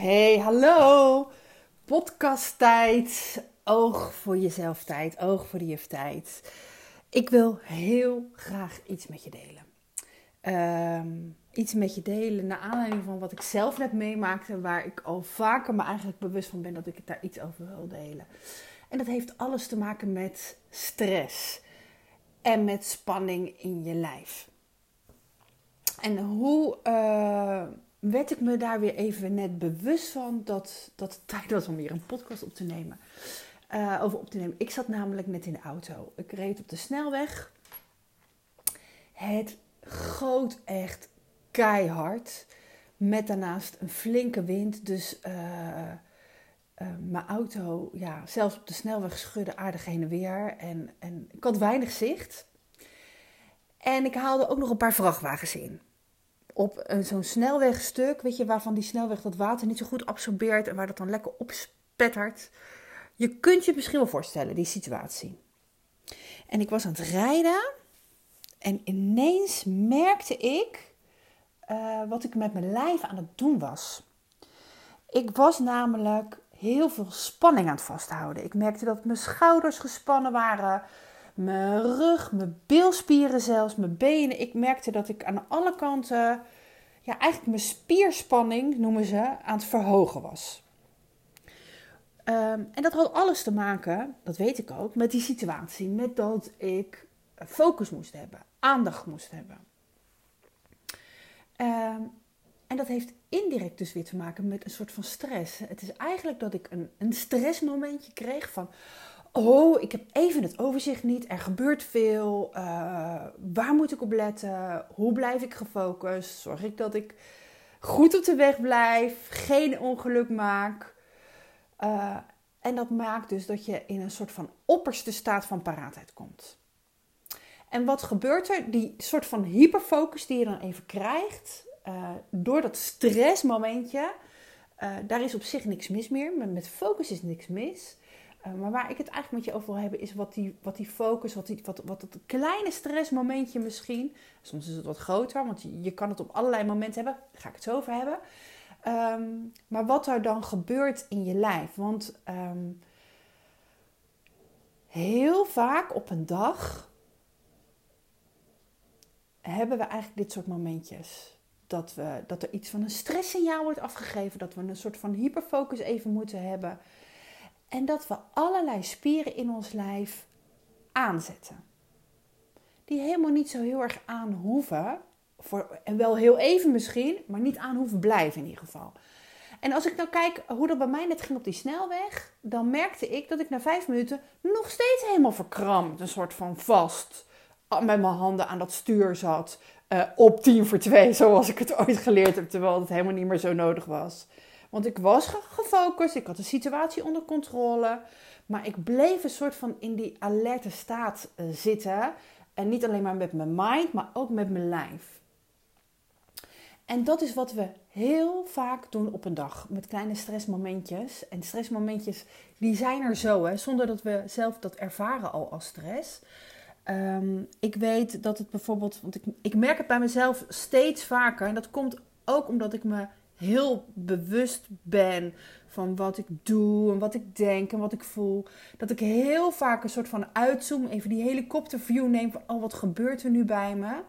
Hey, hallo! Podcasttijd. Oog voor jezelf tijd. Oog voor de tijd. Ik wil heel graag iets met je delen. Ehm, iets met je delen naar aanleiding van wat ik zelf net meemaakte. Waar ik al vaker me eigenlijk bewust van ben dat ik het daar iets over wil delen. En dat heeft alles te maken met stress. En met spanning in je lijf. En hoe... Uh, werd ik me daar weer even net bewust van dat, dat het tijd was om weer een podcast op te nemen. Uh, over op te nemen. Ik zat namelijk net in de auto. Ik reed op de snelweg. Het goot echt keihard. Met daarnaast een flinke wind. Dus uh, uh, mijn auto, ja, zelfs op de snelweg schudde aardig heen en weer. En, en ik had weinig zicht. En ik haalde ook nog een paar vrachtwagens in op zo'n snelwegstuk, weet je, waarvan die snelweg dat water niet zo goed absorbeert en waar dat dan lekker opspettert. Je kunt je misschien wel voorstellen, die situatie. En ik was aan het rijden en ineens merkte ik uh, wat ik met mijn lijf aan het doen was. Ik was namelijk heel veel spanning aan het vasthouden. Ik merkte dat mijn schouders gespannen waren, mijn rug, mijn bilspieren zelfs, mijn benen. Ik merkte dat ik aan alle kanten, ja, eigenlijk mijn spierspanning noemen ze, aan het verhogen was. Um, en dat had alles te maken, dat weet ik ook, met die situatie. Met dat ik focus moest hebben, aandacht moest hebben. Um, en dat heeft indirect dus weer te maken met een soort van stress. Het is eigenlijk dat ik een, een stressmomentje kreeg van oh, ik heb even het overzicht niet, er gebeurt veel, uh, waar moet ik op letten, hoe blijf ik gefocust, zorg ik dat ik goed op de weg blijf, geen ongeluk maak. Uh, en dat maakt dus dat je in een soort van opperste staat van paraatheid komt. En wat gebeurt er? Die soort van hyperfocus die je dan even krijgt, uh, door dat stressmomentje, daar is op zich niks mis meer. Met focus is niks mis. Uh, maar waar ik het eigenlijk met je over wil hebben, is wat die, wat die focus, wat, die, wat, wat het kleine stressmomentje misschien. Soms is het wat groter, want je, je kan het op allerlei momenten hebben. Daar ga ik het zo over hebben. Um, maar wat er dan gebeurt in je lijf. Want um, heel vaak op een dag hebben we eigenlijk dit soort momentjes. Dat, we, dat er iets van een stresssignaal wordt afgegeven. Dat we een soort van hyperfocus even moeten hebben. En dat we allerlei spieren in ons lijf aanzetten. Die helemaal niet zo heel erg aan hoeven. Voor, en wel heel even misschien, maar niet aan hoeven blijven in ieder geval. En als ik nou kijk hoe dat bij mij net ging op die snelweg, dan merkte ik dat ik na vijf minuten nog steeds helemaal verkrampt, een soort van vast, met mijn handen aan dat stuur zat. Uh, op tien voor twee, zoals ik het ooit geleerd heb, terwijl het helemaal niet meer zo nodig was. Want ik was gefocust, ik had de situatie onder controle. Maar ik bleef een soort van in die alerte staat eh, zitten. En niet alleen maar met mijn mind, maar ook met mijn lijf. En dat is wat we heel vaak doen op een dag. Met kleine stressmomentjes. En stressmomentjes, die zijn er zo, hè, zonder dat we zelf dat ervaren al als stress. Um, ik weet dat het bijvoorbeeld, want ik, ik merk het bij mezelf steeds vaker. En dat komt ook omdat ik me heel bewust ben van wat ik doe en wat ik denk en wat ik voel. Dat ik heel vaak een soort van uitzoom, even die helikopterview neem van oh, wat gebeurt er nu bij me?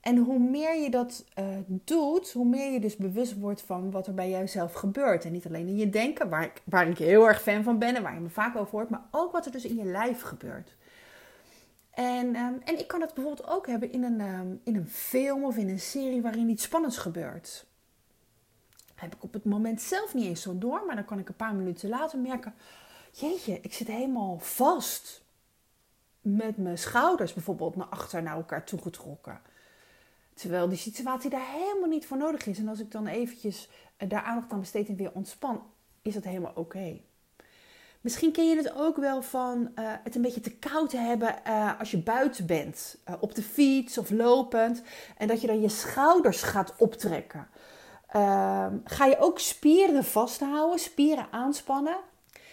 En hoe meer je dat uh, doet, hoe meer je dus bewust wordt van wat er bij jouzelf gebeurt. En niet alleen in je denken, waar ik, waar ik heel erg fan van ben en waar je me vaak over hoort, maar ook wat er dus in je lijf gebeurt. En, um, en ik kan het bijvoorbeeld ook hebben in een, um, in een film of in een serie waarin iets spannends gebeurt. Heb ik op het moment zelf niet eens zo door, maar dan kan ik een paar minuten later merken: jeetje, ik zit helemaal vast. Met mijn schouders bijvoorbeeld naar achter naar elkaar toegetrokken. Terwijl die situatie daar helemaal niet voor nodig is. En als ik dan eventjes uh, daar aandacht aan besteed en weer ontspan, is dat helemaal oké. Misschien ken je het ook wel van uh, het een beetje te koud te hebben uh, als je buiten bent. Uh, op de fiets of lopend. En dat je dan je schouders gaat optrekken. Ehm, ga je ook spieren vasthouden, spieren aanspannen.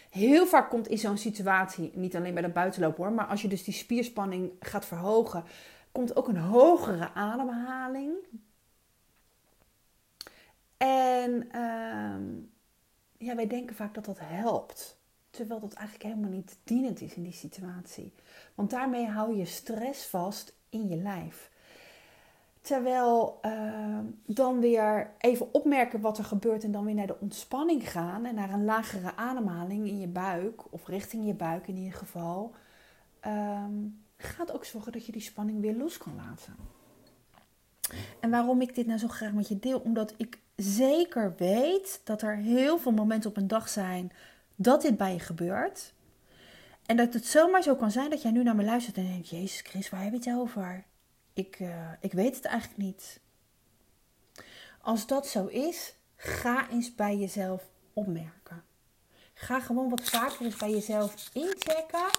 Heel vaak komt in zo'n situatie, niet alleen bij de buitenloop hoor, maar als je dus die spierspanning gaat verhogen, komt ook een hogere ademhaling. En En ehm, ja, wij denken vaak dat dat helpt. Terwijl dat eigenlijk helemaal niet dienend is in die situatie. Want daarmee hou je stress vast in je lijf. Terwijl uh, dan weer even opmerken wat er gebeurt en dan weer naar de ontspanning gaan en naar een lagere ademhaling in je buik, of richting je buik in ieder geval, um, gaat ook zorgen dat je die spanning weer los kan laten. En waarom ik dit nou zo graag met je deel? Omdat ik zeker weet dat er heel veel momenten op een dag zijn dat dit bij je gebeurt. En dat het zomaar zo kan zijn dat jij nu naar me luistert en denkt: Jezus Chris, waar heb je het over? Ik, uh, ik weet het eigenlijk niet. Als dat zo is, ga eens bij jezelf opmerken. Ga gewoon wat vaker eens bij jezelf inchecken.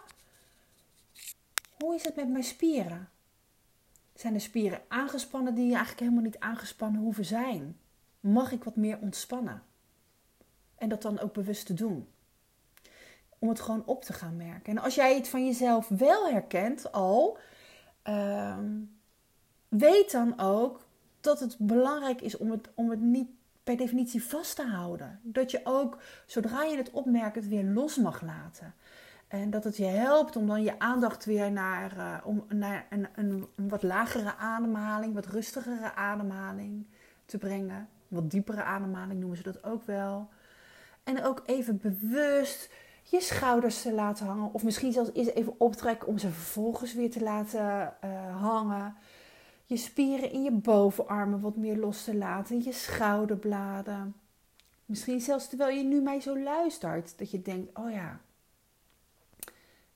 Hoe is het met mijn spieren? Zijn de spieren aangespannen die eigenlijk helemaal niet aangespannen hoeven zijn? Mag ik wat meer ontspannen? En dat dan ook bewust te doen. Om het gewoon op te gaan merken. En als jij het van jezelf wel herkent al, ehm, weet dan ook dat het belangrijk is om het, om het niet per definitie vast te houden. Dat je ook, zodra je het opmerkt, het weer los mag laten. En dat het je helpt om dan je aandacht weer naar, uh, om, naar een, een, wat lagere ademhaling, wat rustigere ademhaling te brengen. Wat diepere ademhaling noemen ze dat ook wel. En ook even bewust je schouders te laten hangen. Of misschien zelfs eens even optrekken om ze vervolgens weer te laten uh, hangen je spieren in je bovenarmen wat meer los te laten, je schouderbladen. Misschien zelfs terwijl je nu mij zo luistert, dat je denkt: oh ja,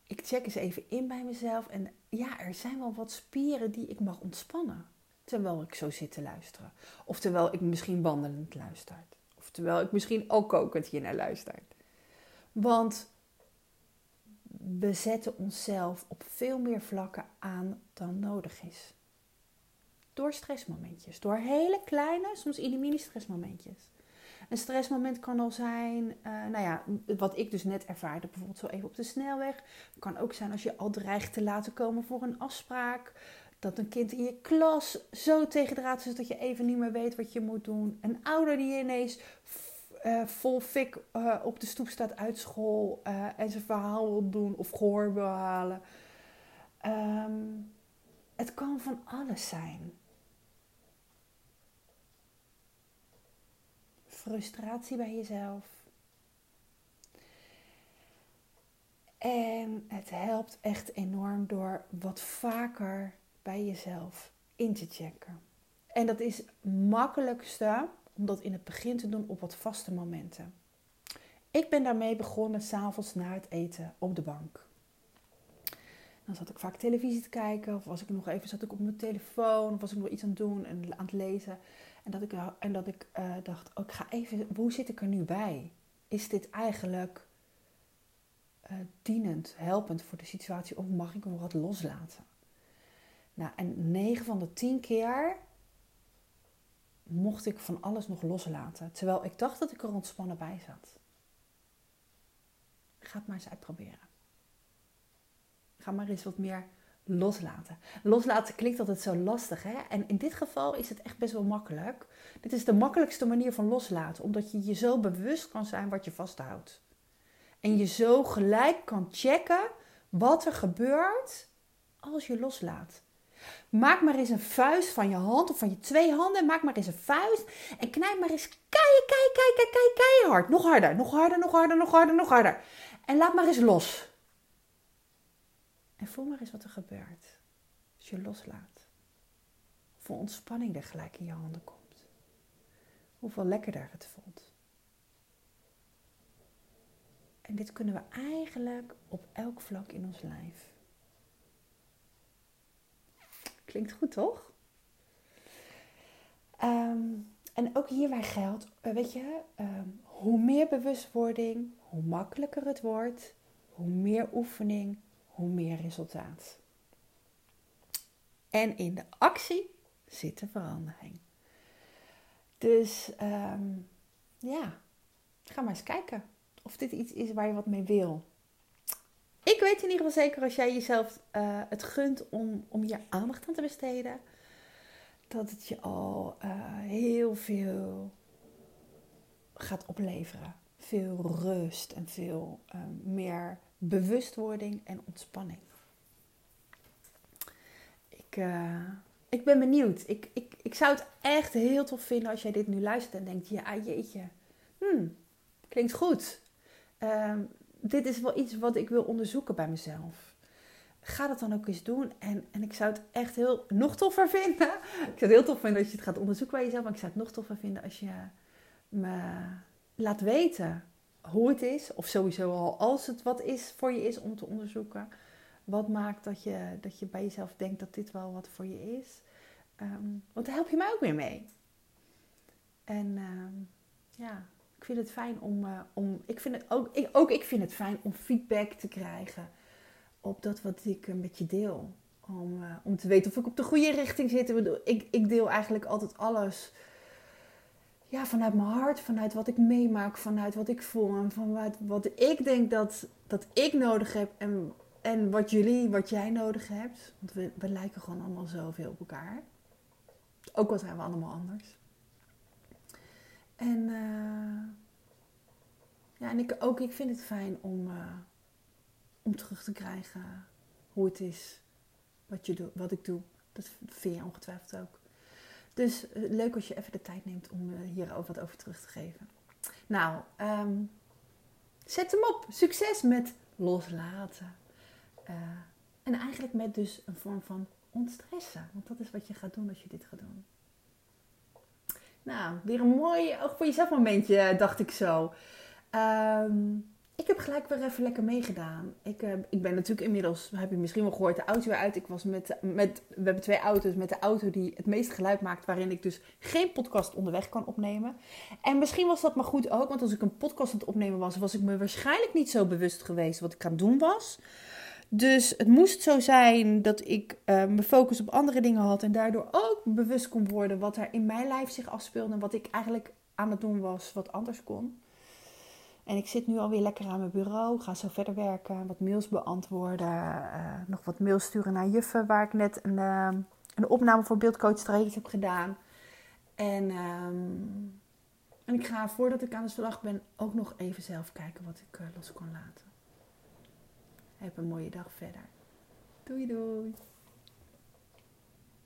ik check eens even in bij mezelf en ja, er zijn wel wat spieren die ik mag ontspannen. Terwijl ik zo zit te luisteren. Of terwijl ik misschien wandelend luister. Of terwijl ik misschien ook kokend hier naar luister. Want we zetten onszelf op veel meer vlakken aan dan nodig is. Door stressmomentjes. Door hele kleine, soms mini stressmomentjes. Een stressmoment kan al zijn, uh, nou ja, wat ik dus net ervaarde, bijvoorbeeld zo even op de snelweg. Kan ook zijn als je al dreigt te laten komen voor een afspraak. Dat een kind in je klas zo tegendraad is dat je even niet meer weet wat je moet doen. Een ouder die ineens uh, vol fik uh, op de stoep staat uit school en zijn verhaal wil doen of gehoor wil halen. Um, het kan van alles zijn. frustratie bij jezelf. En het helpt echt enorm door wat vaker bij jezelf in te checken. En dat is het makkelijkste om dat in het begin te doen op wat vaste momenten. Ik ben daarmee begonnen s'avonds na het eten op de bank. Dan zat ik vaak televisie te kijken, of was ik nog even zat ik op mijn telefoon, of was ik nog iets aan het doen en aan het lezen. En dat ik, en dat ik uh, dacht, oh, ik ga even, hoe zit ik er nu bij? Is dit eigenlijk uh, dienend, helpend voor de situatie of mag ik nog wat loslaten? Nou, en 9 van de 10 keer mocht ik van alles nog loslaten. Terwijl ik dacht dat ik er ontspannen bij zat. Ga het maar eens uitproberen. Ga maar eens wat meer loslaten. Loslaten klinkt altijd zo lastig, hè? En in dit geval is het echt best wel makkelijk. Dit is de makkelijkste manier van loslaten, omdat je je zo bewust kan zijn wat je vasthoudt. En je zo gelijk kan checken wat er gebeurt als je loslaat. Maak maar eens een vuist van je hand of van je twee handen. Maak maar eens een vuist en knijp maar eens keihard, keihard, keihard, keihard. Nog harder, nog harder, nog harder, nog harder, nog harder. En laat maar eens los. En voel maar eens wat er gebeurt als je loslaat. Hoeveel ontspanning er gelijk in je handen komt. Hoeveel lekkerder het voelt. En dit kunnen we eigenlijk op elk vlak in ons lijf. Klinkt goed, toch? Ehm, en ook hierbij geldt, eh, weet je, ehm, hoe meer bewustwording, hoe makkelijker het wordt, hoe meer oefening, hoe meer resultaat. En in de actie zit de verandering. Dus um, ja, ga maar eens kijken of dit iets is waar je wat mee wil. Ik weet in ieder geval zeker als jij jezelf uh, het gunt om, om hier aandacht aan te besteden, dat het je al uh, heel veel gaat opleveren. Veel rust en veel ehm, meer bewustwording en ontspanning. Ik, ik ben benieuwd. Ik, ik, ik zou het echt heel tof vinden als jij dit nu luistert en denkt: ja, jeetje, hmm, klinkt goed. Uh, dit is wel iets wat ik wil onderzoeken bij mezelf. Ga dat dan ook eens doen. En, en ik zou het echt heel nog toffer vinden. Ik zou het heel tof vinden als je het gaat onderzoeken bij jezelf. Maar ik zou het nog toffer vinden als je me laat weten hoe het is. Of sowieso al als het wat is voor je is om te onderzoeken. Wat maakt dat je, dat je bij jezelf denkt dat dit wel wat voor je is. Um, want daar help je mij ook weer mee. En ehm, ja, ik vind het fijn om, uh, om ik vind het ook, ik, ook ik vind het fijn om feedback te krijgen op dat wat ik met je deel. Om, uh, om te weten of ik op de goede richting zit. Ik, ik deel eigenlijk altijd alles ja, vanuit mijn hart, vanuit wat ik meemaak, vanuit wat ik voel en vanuit wat ik denk dat, dat ik nodig heb en, en wat jullie, wat jij nodig hebt. Want we, we lijken gewoon allemaal zoveel op elkaar. Ook al zijn we allemaal anders. En, uh, ja, en ik, ook ik vind het fijn om, uh, om terug te krijgen hoe het is, wat, je wat ik doe. Dat vind je ongetwijfeld ook. Dus uh, leuk als je even de tijd neemt om hier wat over terug te geven. Nou, um, zet hem op. Succes met loslaten. en eigenlijk met dus een vorm van ontstressen. Want dat is wat je gaat doen als je dit gaat doen. Nou, weer een mooi, ook voor jezelf momentje, dacht ik zo. Um, ik heb gelijk weer even lekker meegedaan. Ik, uh, ik ben natuurlijk inmiddels, heb je misschien wel gehoord, de auto weer uit. Ik was met, met, we hebben twee auto's, met de auto die het meeste geluid maakt, waarin ik dus geen podcast onderweg kan opnemen. En misschien was dat maar goed ook, want als ik een podcast aan het opnemen was, was ik me waarschijnlijk niet zo bewust geweest wat ik aan het doen was. Dus het moest zo zijn dat ik uh, mijn focus op andere dingen had en daardoor ook bewust kon worden wat er in mijn lijf zich afspeelde en wat ik eigenlijk aan het doen was wat anders kon. En ik zit nu alweer lekker aan mijn bureau, ga zo verder werken, wat mails beantwoorden, uh, nog wat mails sturen naar juffen waar ik net een, uh, een opname voor Beeldcoach Trades heb gedaan. En, um, en ik ga voordat ik aan de slag ben ook nog even zelf kijken wat ik los kon laten. Heb een mooie dag verder. Doei doei.